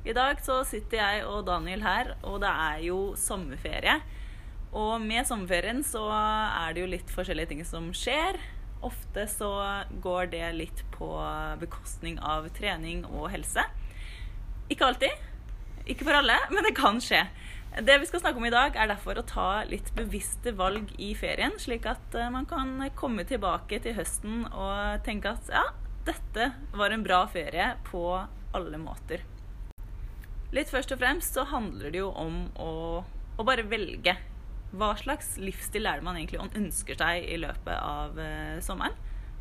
I dag så sitter jeg og Daniel her, og det er jo sommerferie. Og med sommerferien så er det jo litt forskjellige ting som skjer. Ofte så går det litt på bekostning av trening og helse. Ikke alltid. Ikke for alle, men det kan skje. Det vi skal snakke om i dag, er derfor å ta litt bevisste valg i ferien, slik at eh, man kan komme tilbake til høsten og tenke at ja, dette var en bra ferie på alle måter. Litt først og fremst så handler det jo om å, å bare velge. Hva slags livsstil er det man egentlig ønsker seg i løpet av eh, sommeren?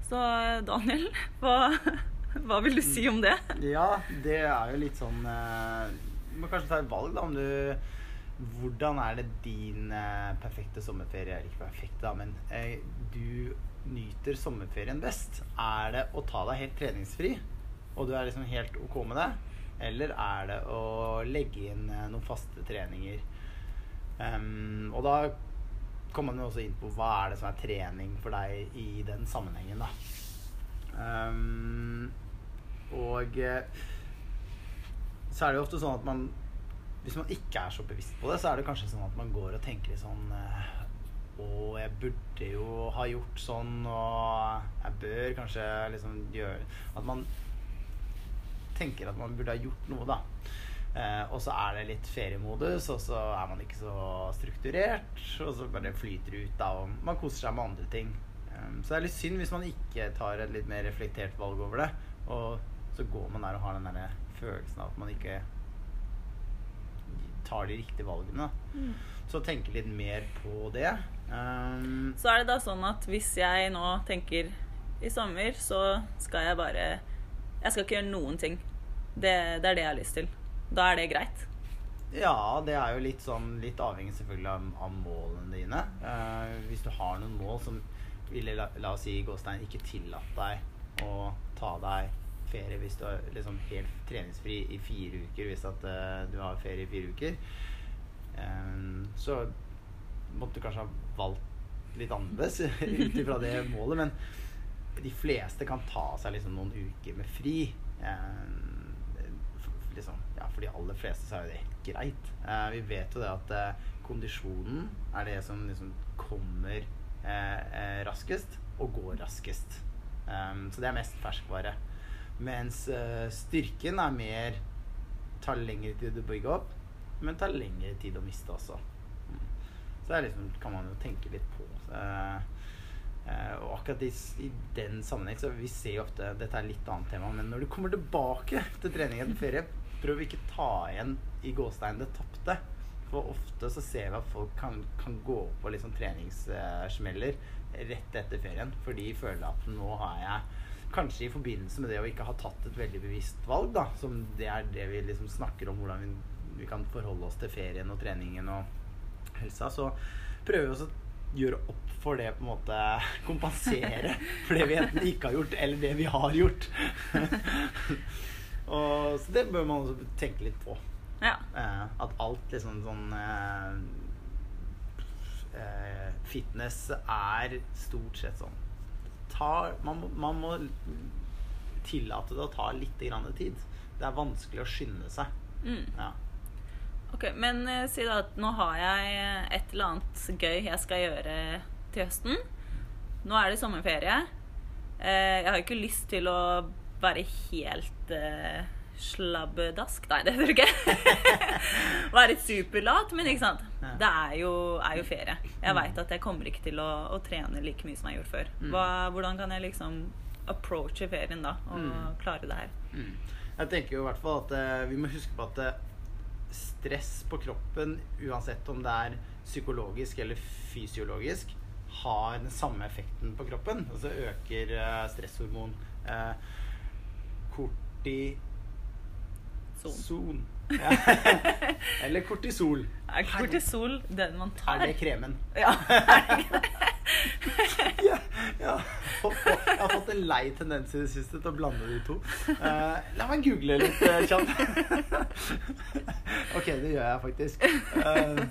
Så Daniel, hva, hva vil du si om det? Ja, det er jo litt sånn eh, Du må kanskje ta et valg, da, om du Hvordan er det din eh, perfekte sommerferie Ikke perfekt, da, men eh, du nyter sommerferien best? Er det å ta deg helt treningsfri, og du er liksom helt ok med det? Eller er det å legge inn eh, noen faste treninger? Um, og da kommer man jo også inn på hva er det som er trening for deg i den sammenhengen, da. Um, og eh, så er det jo ofte sånn at man Hvis man ikke er så bevisst på det, så er det kanskje sånn at man går og tenker litt sånn og Å, jeg burde jo ha gjort sånn, og jeg bør kanskje liksom gjøre At man tenker at man burde ha gjort noe, da. Eh, og så er det litt feriemodus, og så er man ikke så strukturert. Og så bare flyter det ut, da, og man koser seg med andre ting. Um, så det er litt synd hvis man ikke tar et litt mer reflektert valg over det. Og så går man der og har den der følelsen av at man ikke tar de riktige valgene. Mm. Så tenke litt mer på det. Um, Så er det da sånn at hvis jeg nå tenker i sommer, så skal jeg bare Jeg skal ikke gjøre noen ting. Det, det er det jeg har lyst til. Da er det greit. Ja, det er jo litt sånn Litt avhengig selvfølgelig av, av målene dine. Eh, hvis du har noen mål som ville, la, la oss si gåstein, ikke tillatt deg å ta deg ferie hvis du er liksom helt treningsfri i fire uker, hvis at uh, du har ferie i fire uker, um, så måtte du kanskje ha valgt litt annerledes ut ifra det målet. Men de fleste kan ta seg liksom noen uker med fri. F- liksom, ja, for de aller fleste så er det helt greit. Eh, vi vet jo det at eh, kondisjonen er det som liksom kommer eh, eh, raskest og går raskest. Um, så det er mest ferskvare. Mens eh, styrken er mer tar lengre tid å bygge opp, men tar lengre tid å miste også. Mm. Så det er liksom, kan man jo tenke litt på. Så, eh, og akkurat i, i den sammenheng så vi ser jo ofte Dette er litt annet tema, men når du kommer tilbake til trening etter ferie, prøv ikke ta igjen i gåstein det tapte. For ofte så ser vi at folk kan, kan gå på liksom treningssmeller rett etter ferien, for de føler at nå har jeg Kanskje i forbindelse med det å ikke ha tatt et veldig bevisst valg, da, som det er det vi liksom snakker om, hvordan vi, vi kan forholde oss til ferien og treningen og helsa, så prøver vi også å gjøre opp for det, på en måte kompensere for det vi enten ikke har gjort, eller det vi har gjort. og, så det bør man også tenke litt på. Ja. Eh, at alt liksom sånn eh, eh, Fitness er stort sett sånn tar, man, man må tillate det å ta litt grann tid. Det er vanskelig å skynde seg. Mm. Ja. Ok, Men uh, si da at nå har jeg et eller annet gøy jeg skal gjøre til høsten. Nå er det sommerferie. Uh, jeg har ikke lyst til å være helt uh, slabbedask Nei, det tror jeg ikke. være superlat, men ikke sant. Ja. Det er jo, er jo ferie. Jeg veit at jeg kommer ikke til å, å trene like mye som jeg gjorde før. Mm. Hva, hvordan kan jeg liksom approache ferien da og Mm. klare det her? Mm. Jeg tenker jo i hvert fall at eh, vi må huske på at eh, stress på kroppen, uansett om det er psykologisk eller fysiologisk, har den samme effekten på kroppen. Altså øker eh, stresshormon eh, korti Son. Son. Ja. Eller kortisol. Er kortisol den man tar? Er det kremen? Ja. Ja, ja. Jeg har fått en lei tendens i det siste til å blande de to. Uh, la meg google litt uh, kjapt. ok, det gjør jeg faktisk. Uh,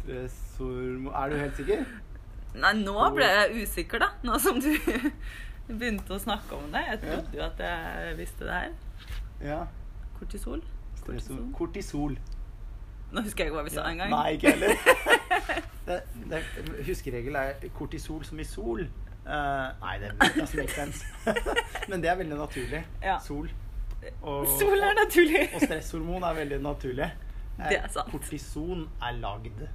stresshormon Er du helt sikker? Nei, nå ble jeg usikker, da. Nå som du begynte å snakke om det. Jeg trodde jo at jeg visste det her. Ja. Kortisol? Kortisol. Kortisol. Nå husker jeg ikke hva vi sa Ja. engang. Nei, ikke heller. Det, det, huskeregel er kortisol som i sol. Uh, nei, det er make sense. Men det er veldig naturlig. Ja. Sol. Og, Sol er naturlig. Og stresshormon er veldig naturlig. Eh, Det er sant. Kortison er lagd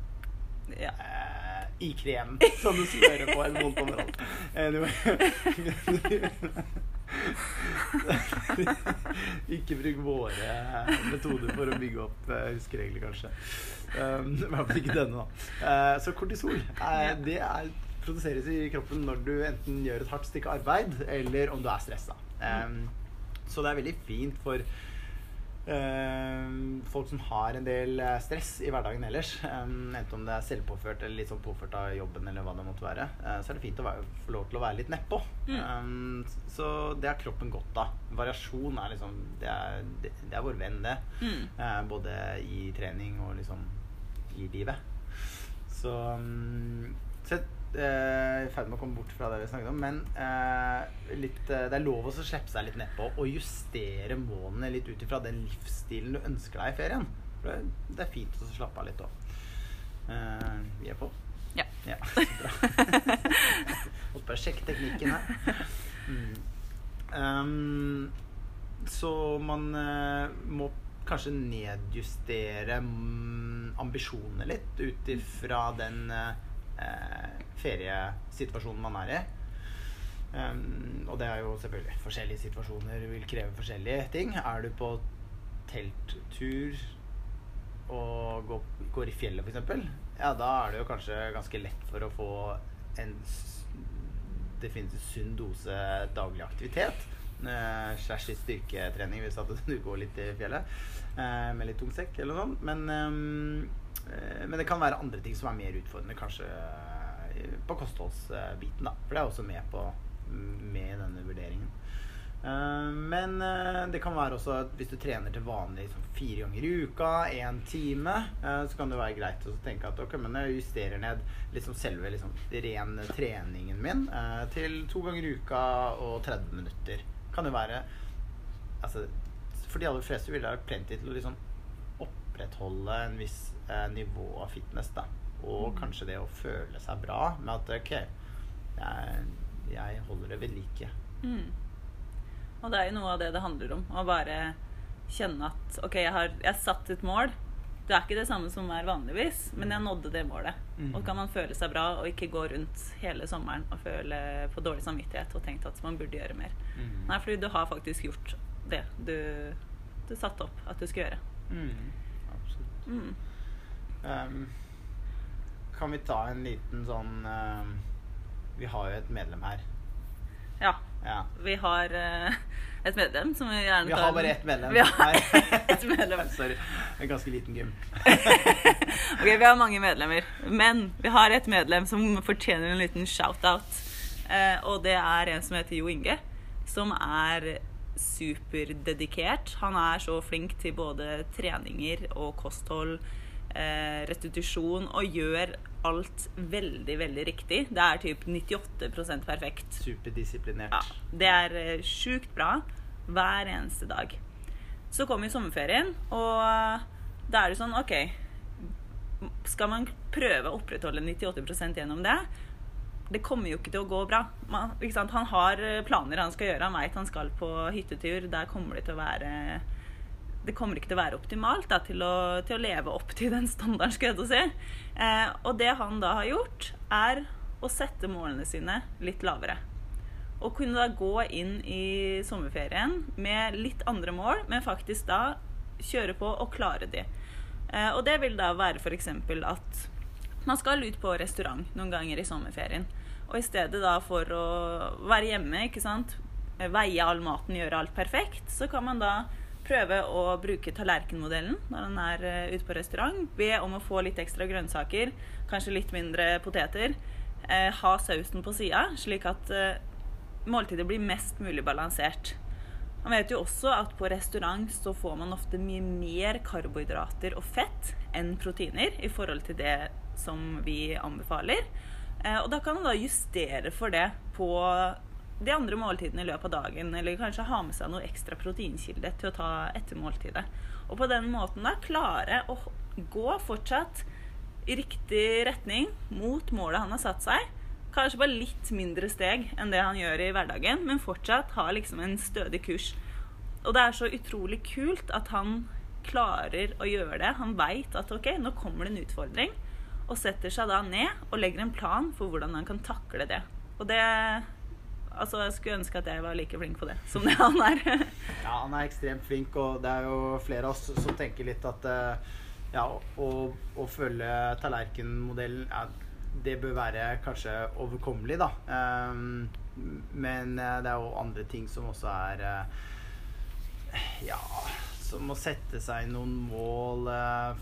Ja. uh, i krem som du smører på en vondt område. Anyway. Ikke bruk våre metoder for å bygge opp eh, huskeregler, kanskje. Um, I hvert fall ikke denne, da. Eh, så kortisol eh, det er, produseres i kroppen når du enten gjør et hardt stykke arbeid, eller om du er stressa. Um, så det er veldig fint for folk som har en del eh, stress i hverdagen ellers. Um, enten om det er selvpåført eller litt sånn påført av jobben, eller hva det måtte være. eh, så er det fint å være, få lov til å være litt nedpå. Um, så det har kroppen godt av. Variasjon er liksom Det er, det, er vår venn, det. Mm. Eh, både i trening og liksom i livet. Så, um, så i ferd med å komme bort fra det vi snakket om, men eh, litt, eh, det er lov å slippe seg litt nedpå og justere målene litt ut ifra den livsstilen du ønsker deg i ferien. For det, er fint å slappe av litt òg. vi er på? Ja. Ja, bra. Måtte bare sjekke teknikken her. Mm. Um, så man eh, må kanskje nedjustere mm, ambisjonene litt ut ifra den eh, feriesituasjonen man er i. Um, og det er jo selvfølgelig forskjellige situasjoner vil kreve forskjellige ting. Er du på telttur og går, går i fjellet f.eks., ja, da er det jo kanskje ganske lett for å få en definitivt sunn dose daglig aktivitet. Uh, slash litt styrketrening hvis at du går litt i fjellet uh, med litt tung sekk eller noe sånt. Men, eh, men det kan være andre ting som er mer utfordrende, kanskje eh, på kostholdsbiten, da. For det er også med på med denne vurderingen. Eh, Men eh, det kan være også at hvis du trener til vanlig liksom, fire ganger i uka, én time, eh, så kan det være greit å tenke at ok, men jeg justerer ned liksom selve liksom, ren treningen min eh, til to ganger i uka og 30 minutter. Kan det være altså, For de aller fleste vil det være plenty til å liksom opprettholde en viss eh, nivå av fitness. da Og kanskje det å føle seg bra med at ok, jeg, jeg holder det ved like. Mm. Og det er jo noe av det det handler om. Å bare kjenne at OK, jeg har jeg satt et mål. Det er ikke det samme som er vanligvis, men jeg nådde det målet. Mm. Og kan man føle seg bra og ikke gå rundt hele sommeren og føle på dårlig samvittighet og tenkt at man burde gjøre mer. Mm. Nei, fordi du har faktisk gjort det du, du satte opp at du skulle gjøre. Mm, absolutt. Mm. Ehm, kan vi ta en liten sånn uh, Vi har jo et medlem her. Ja. Ja. Vi har uh, et medlem som vi gjerne Vi har bare ett medlem. Vi har et medlem. Sorry. En ganske liten gym. Ok, Vi har mange medlemmer, men vi har et medlem som fortjener en liten shout-out. Uh, og det er en som heter Jo Inge, som er superdedikert. Han er så flink til både treninger og kosthold, restitusjon, og gjør alt veldig, veldig riktig. Det er typ 98% perfekt. Superdisiplinert. Ja, det er eh, sjukt bra hver eneste dag. Så kommer jo sommerferien, og da er det sånn OK Skal man prøve å opprettholde 98% gjennom det? Det kommer jo ikke til å gå bra. Man? Han har eh, planer han skal gjøre. Han veit han skal på hyttetur. Der kommer det til å være det kommer ikke til å være optimalt da, til, å, til å leve opp til den standarden. skal jeg si. Eh, og det han da har gjort, er å sette målene sine litt lavere. Og kunne da gå inn i sommerferien med litt andre mål, men faktisk da kjøre på og klare de. Eh, og det vil da være f.eks. at man skal ut på restaurant noen ganger i sommerferien. Og i stedet da for å være hjemme, ikke sant, veie all maten, gjøre alt perfekt, så kan man da prøve å bruke tallerkenmodellen når han er eh, ute på restaurant. Be om å få litt ekstra grønnsaker, kanskje litt mindre poteter. Eh, ha sausen på sida, slik at eh, måltidet blir mest mulig balansert. Man vet jo også at på restaurant så får man ofte mye mer karbohydrater og fett enn proteiner i forhold til det som vi anbefaler. Og da kan man da justere for det på de andre måltidene i løpet av dagen, eller kanskje ha med seg noe ekstra proteinkilde til å ta etter måltidet. Og på den måten da klare å gå fortsatt i riktig retning mot målet han har satt seg. Kanskje bare litt mindre steg enn det han gjør i hverdagen, men fortsatt ha liksom en stødig kurs. Og det er så utrolig kult at han klarer å gjøre det. Han veit at ok, nå kommer det en utfordring, og setter seg da ned og legger en plan for hvordan han kan takle det. Og det Altså, jeg skulle ønske at jeg var like flink på det som det han er. Ja, han er ekstremt flink, og det er jo flere av oss som tenker litt at eh, ja, å, å følge tallerkenmodellen ja, det bør være kanskje overkommelig, da. Um, men eh, det er jo andre ting som også er eh, Ja, som å sette seg noen mål eh,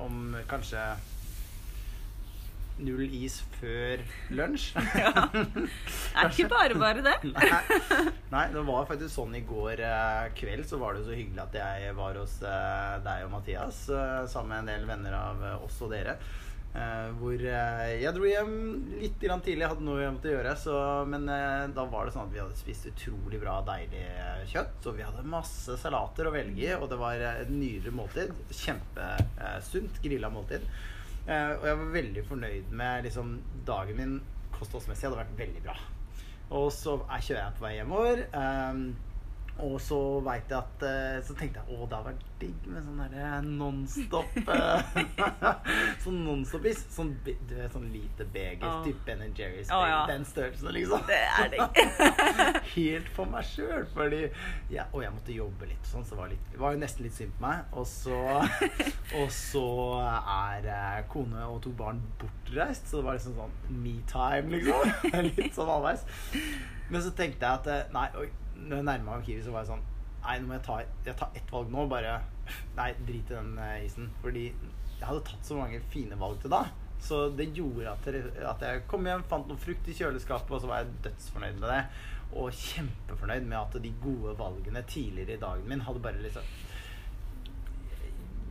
om kanskje null is før lunsj. ja. Det er ikke bare bare det. Nei. Nei, det var faktisk sånn i går eh, kveld så var det så hyggelig at jeg var hos eh, deg og Mathias eh, sammen med en del venner av oss og dere. Uh, hvor uh, jeg dro hjem litt grann tidlig, jeg hadde noe jeg måtte gjøre. Så, men uh, da var det sånn at vi hadde spist utrolig bra, deilig kjøtt. Så vi hadde masse salater å velge i, og det var et nydelig måltid. Kjempesunt grilla måltid. Eh, og jeg var veldig fornøyd med liksom, dagen min kostholdsmessig hadde vært veldig bra. Og så er, kjører jeg på vei hjemover. ehm, og så vet jeg at eh, Så tenkte jeg å, det hadde vært digg med sånn derre nonstop eh, Sånn nonstop-is. Sånn, du vet, sånn lite beger. oh. Typ Ben Jerry's. Oh, ja. Den størrelsen, liksom. Det er digg. Helt for meg sjøl. Fordi ja, Og jeg måtte jobbe litt, sånn, så det var, litt, det var jo nesten litt synd på meg. Og så, og så er eh, kone og to barn bortreist, så det var liksom sånn me-time, liksom. litt sånn halvveis. Men så tenkte jeg at eh, Nei, oi, når jeg nærma meg Kiwi, så var jeg sånn Nei, nå må jeg ta, jeg tar ett valg nå. Bare Nei, drit i den eh, isen. Fordi jeg hadde tatt så mange fine valg til da. Så det gjorde at, at jeg kom hjem, fant noe frukt i kjøleskapet, og så var jeg dødsfornøyd med det. Og kjempefornøyd med at de gode valgene tidligere i dagen min hadde bare liksom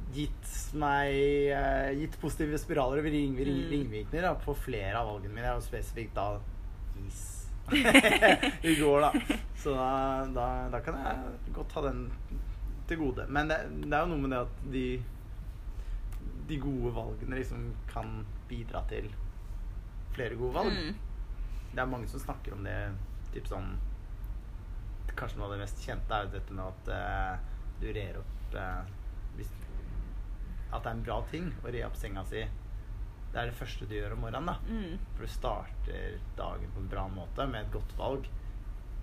gitt meg eh, Gitt positive spiraler og ring, ring, Mm. ringvirkninger på flere av valgene mine, og spesifikt da is. I går, da. Så da, da, da kan jeg godt ha den til gode. Men det, det er jo noe med det at de de gode valgene liksom kan bidra til flere gode valg. Mm. Det er mange som snakker om det typ sånn Kanskje noe av det mest kjente er jo dette med at eh, du rer opp eh, hvis, At det er en bra ting å re opp senga si. Det er det første du gjør om morgenen. da Mm. For du starter dagen på en bra måte med et godt valg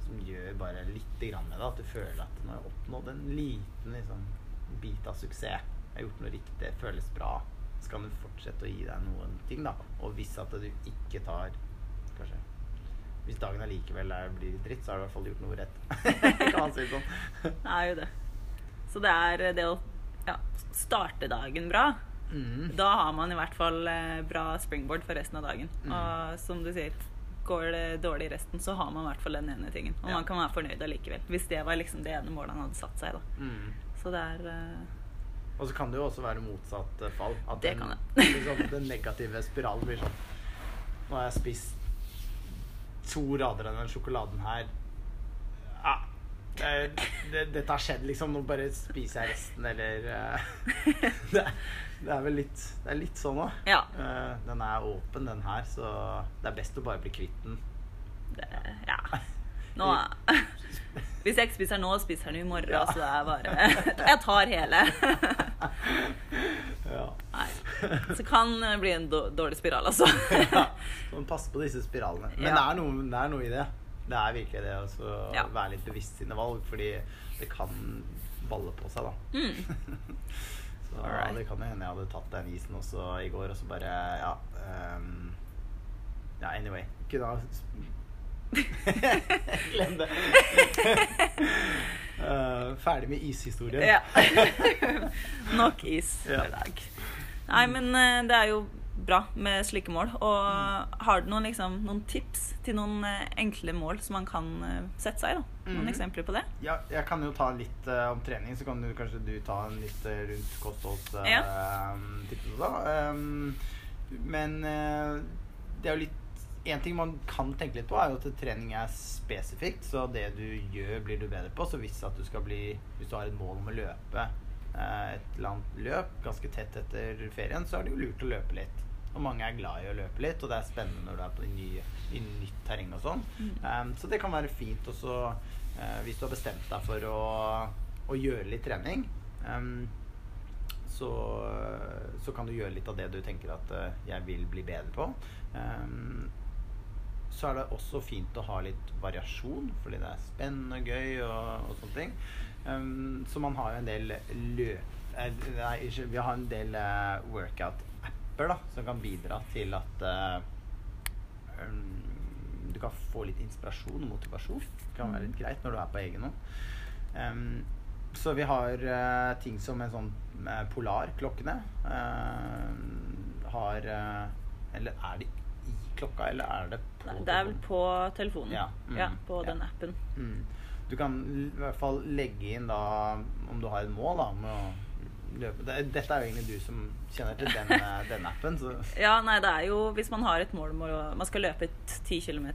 som gjør bare litt grann med det. At du føler at nå har jeg oppnådd en liten liksom, bit av suksess. Jeg har gjort noe riktig, det føles bra. Så kan du fortsette å gi deg noen ting, da. Og hvis at du ikke tar Kanskje Hvis dagen allikevel blir dritt, så har du i hvert fall gjort noe rett. kan man si det sånn. Det er jo det. Så det er det å ja, starte dagen bra. Mm. Da har man i hvert fall eh, bra springboard for resten av dagen. Mm. Og som du sier, går det dårlig i resten, så har man i hvert fall den ene tingen. Og Ja. man kan være fornøyd allikevel. Hvis det var liksom det ene målet han hadde satt seg, da. Mm. Så det er uh... Og så kan det jo også være motsatt eh, fall. At Det den, det. liksom, den negative spiralen blir sånn Nå har jeg spist to rader av den sjokoladen her. Ja, det, det, dette har skjedd, liksom. Nå bare spiser jeg resten, eller eh, det, er vel litt Det er litt sånn òg. Ja. den er åpen, den her, så det er best å bare bli kvitt den. Det, ja. Nå Hvis jeg ikke spiser nå, spiser den i morgen. Ja. Så det er bare Jeg tar hele. Ja. Nei. Så kan det bli en dårlig spiral, altså. ja. Så man passer på disse spiralene. Men Ja. det, er noe, det er noe i det. Det er virkelig det å Ja. være litt bevisst sine valg, fordi det kan balle på seg, da. Mm. Alright. det kan jo hende jeg hadde tatt den isen også i går, og så bare Ja. Um, ja, anyway. Kunne ha Glem det. uh, ferdig med ishistorien. Ja. Nok is for i dag. Nei, men eh, det er jo bra med slike mål. Og har du noen, liksom, noen tips til noen eh, enkle mål som man kan eh, sette seg? i? Noen mm. eksempler på det? Ja, jeg kan jo ta litt uh, om trening, så kan du kanskje du ta en litt rundt kostholdstips Ja. da. Um, men det er jo litt En ting man kan tenke litt på, er jo at trening er spesifikt. Så det du gjør, blir du bedre på. Så hvis, at du, skal bli, hvis du har et mål om å løpe et eller annet løp ganske tett etter ferien, så er det jo lurt å løpe litt. Og mange er glad i å løpe litt, og det er spennende når du er på nye, i nytt terreng og sånn. Um, så det kan være fint også uh, hvis du har bestemt deg for å, å gjøre litt trening. Um, så, så kan du gjøre litt av det du tenker at uh, jeg vil bli bedre på. Um, så er det også fint å ha litt variasjon, fordi det er spennende og gøy og, og sånne ting. Um, så man har jo en del løp... eh, Nei, Vi har en del eh, workout-apper da, som kan bidra til at uh, um, du kan få litt inspirasjon og motivasjon. Det kan være litt greit når du er på egen hånd. Um, så vi har uh, ting som en sånn uh, eh, har eh, Eller er det i klokka, eller er det på Nei, Det er vel på telefonen. Ja, mm, ja på ja. den appen. Mm. Du kan i hvert fall legge inn da om du har et mål da med å løpe. Dette er jo egentlig du som kjenner til den, eh, den appen. Så Ja, nei, det er jo hvis man har et mål om man skal løpe et 10 km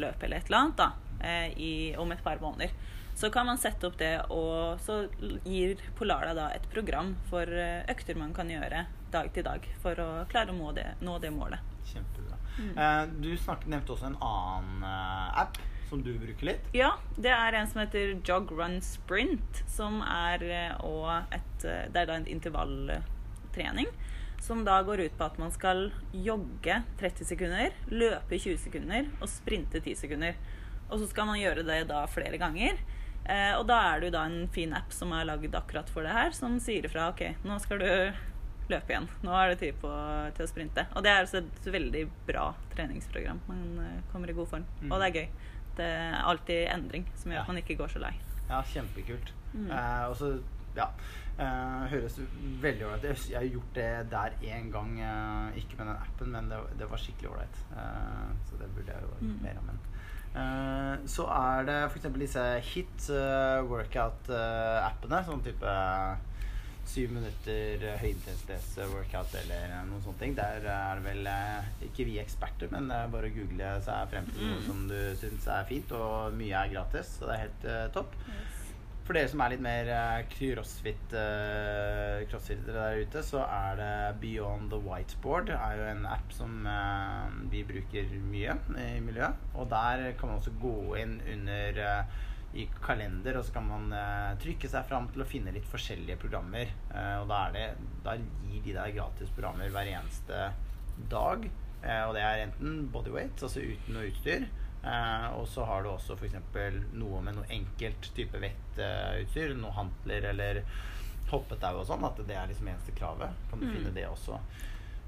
løp eller et eller annet da, eh, i, om et par måneder, så kan man sette opp det, og så gir Polara da et program for eh, økter man kan gjøre dag til dag for å klare å nå det, nå det målet. kjempebra. Mm. Du snakket, nevnte også en annen app som du bruker litt. Ja, det er en som heter Jog Run Sprint, som er eh, et eh, Det er da en intervalltrening. Som da går ut på at man skal jogge 30 sekunder, løpe 20 sekunder og sprinte 10 sekunder. Og så skal man gjøre det da flere ganger. Eh, og da er det jo da en fin app som er lagd akkurat for det her, som sier ifra OK, nå skal du løpe igjen. Nå er det tid på, til å sprinte. Og det er altså et veldig bra treningsprogram. Man eh, kommer i god form. Mm. Og det er gøy. Det er alltid endring som gjør Ja. at man ikke går så lei. Ja, kjempekult. Mm. Eh, og så, ja eh, Høres veldig ålreit ut. Jeg har gjort det der én gang, eh, ikke med den appen, men det, det var skikkelig ålreit. Eh, så det burde jeg jo Mm. mer om. Men. Eh, så er det f.eks. disse hit eh, workout-appene. sånn type syv minutter uh, høyintensitets-workout eller eh, noen sånne ting. Der er det vel eh, ikke vi eksperter, men det er bare å google seg frem til noe Mm. som du syns er fint, og mye er gratis, så det er helt uh, topp. For dere som er litt mer eh, crossfit uh, crossfit der ute, så er det Beyond the Whiteboard. er jo en app som uh, vi bruker mye i miljøet. Og der kan man også gå inn under eh, i kalender, og så kan man uh, trykke seg fram til å finne litt forskjellige programmer. Uh, og da, det, da gir de deg gratis programmer hver eneste dag. Uh, og det er enten bodyweight, altså uten noe utstyr. Og så har du også f.eks. noe med noe enkelt type vektutstyr. noe hantler eller hoppetau og sånn. At det er liksom eneste kravet. Kan du Mm. finne det også.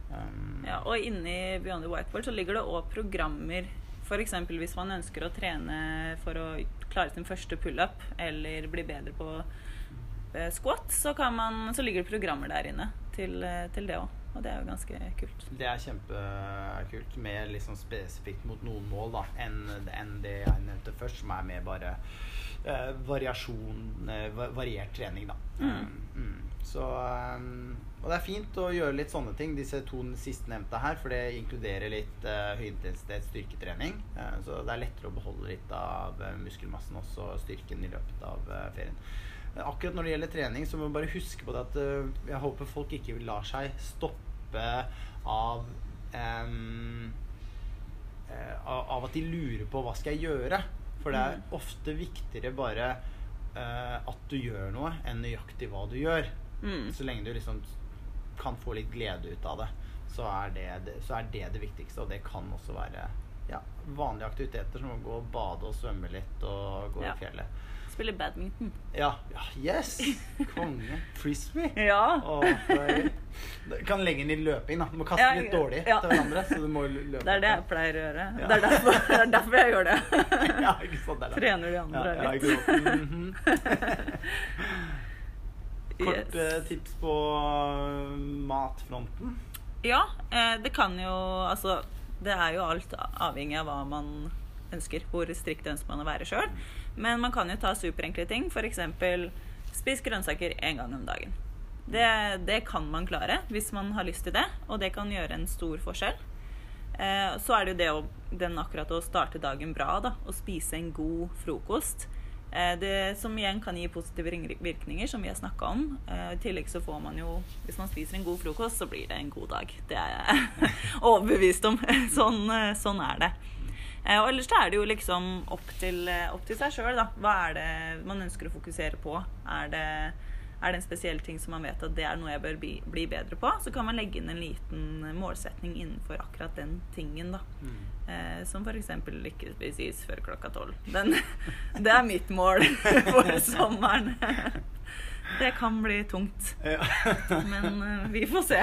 Um, Ja, og inni Beyond the Whiteboard så ligger det òg programmer F.eks. hvis man ønsker å trene for å klare sin første pullup eller bli bedre på eh, squat, så, man, så ligger det programmer der inne til, eh, til det òg. Og det er jo ganske kult. Det er kjempekult, mer liksom spesifikt mot noen mål da, enn enn det jeg nevnte først, som er mer bare eh, variasjon, eh, variert trening, da. Mm. Mm. Så um, Og det er fint å gjøre litt sånne ting, disse to sistnevnte her, for det inkluderer litt uh, høyintensitets styrketrening. Eh, så det er lettere å beholde litt av eh, muskelmassen også, og styrken i løpet av eh, ferien. Akkurat når det gjelder trening, så må vi bare huske på det at eh, jeg håper folk ikke lar seg stoppe av um, eh, av av at de lurer på hva skal jeg gjøre. For det er Mm. ofte viktigere bare uh, at du gjør noe, enn nøyaktig hva du gjør. Mm. Så lenge du liksom kan få litt glede ut av det, så det det, så er det, det viktigste. Og det kan også være ja, vanlige aktiviteter som å gå og bade og svømme litt og gå Ja. i fjellet. Spille badminton. Ja. ja yes! Konge. Frisbee. Ja. Åh, Du kan legge den i løping, da. Du må kaste Ja, litt dårlig ja. til hverandre. Så du må løpe. Det er det jeg pleier å gjøre. Ja. Det, er derfor, det er derfor jeg gjør det. Ja, ikke sant. Det er det. Trener de andre ja, ja, litt. ikke sant. Mhm. Kort Yes. eh, tips på eh, matfronten. Ja, eh, det kan jo Altså, det er jo alt avhengig av hva man ønsker. Hvor strikt ønsker man å være sjøl. Men man kan jo ta superenkle ting. F.eks. spis grønnsaker én gang om dagen. Det, det kan man klare hvis man har lyst til det, og det kan gjøre en stor forskjell. Eh, så er det jo det å, den akkurat å starte dagen bra, da. Å spise en god frokost. Eh, det som igjen kan gi positive virkninger, som vi har snakka om. Eh, I tillegg så får man jo Hvis man spiser en god frokost, så blir det en god dag. Det er jeg overbevist om. sånn, eh, sånn er det. Eh, og ellers er det jo liksom opp til, eh, opp til seg sjøl, da. Hva er det man ønsker å fokusere på? Er det, er det en spesiell ting som man vet at det er noe jeg bør bli, bli bedre på? Så kan man legge inn en liten målsetning innenfor akkurat den tingen, da. Mm. Eh, som f.eks. ikke spises is før klokka tolv. Det er mitt mål for sommeren. Det kan bli tungt, men eh, vi får se.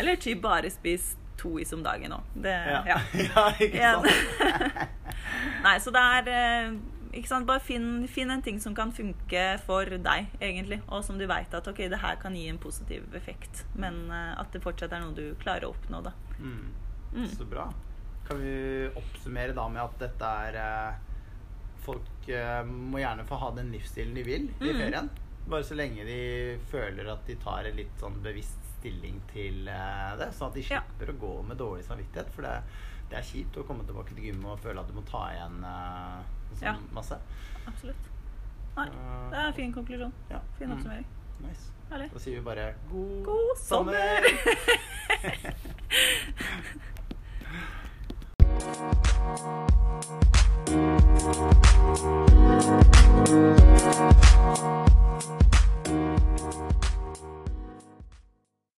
Eller typ bare spis to is om dagen òg. Det Ja. ja. ja, ikke sant. Nei, så det er eh, ikke sant? Bare finn, finn en ting som kan funke for deg, egentlig. Og som du veit at ok, det her kan gi en positiv effekt. Men eh, at det fortsatt er noe du klarer å oppnå, da. Mm. Mm. Så bra. Kan vi oppsummere da med at dette er eh, Folk må gjerne få ha den livsstilen de vil i Mm. ferien. Bare så lenge de føler at de tar et litt sånn bevisst stilling til eh, det, sånn at de slipper ja. å gå med dårlig samvittighet. For det, det, er kjipt å komme tilbake til gymmet og føle at du må ta igjen eh, sånn ja. masse. Absolutt. Nei, det er en fin konklusjon. Ja. Fin mm. oppsummering. Mm. Nice. Herlig. Da sier vi bare god, god sommer! sommer!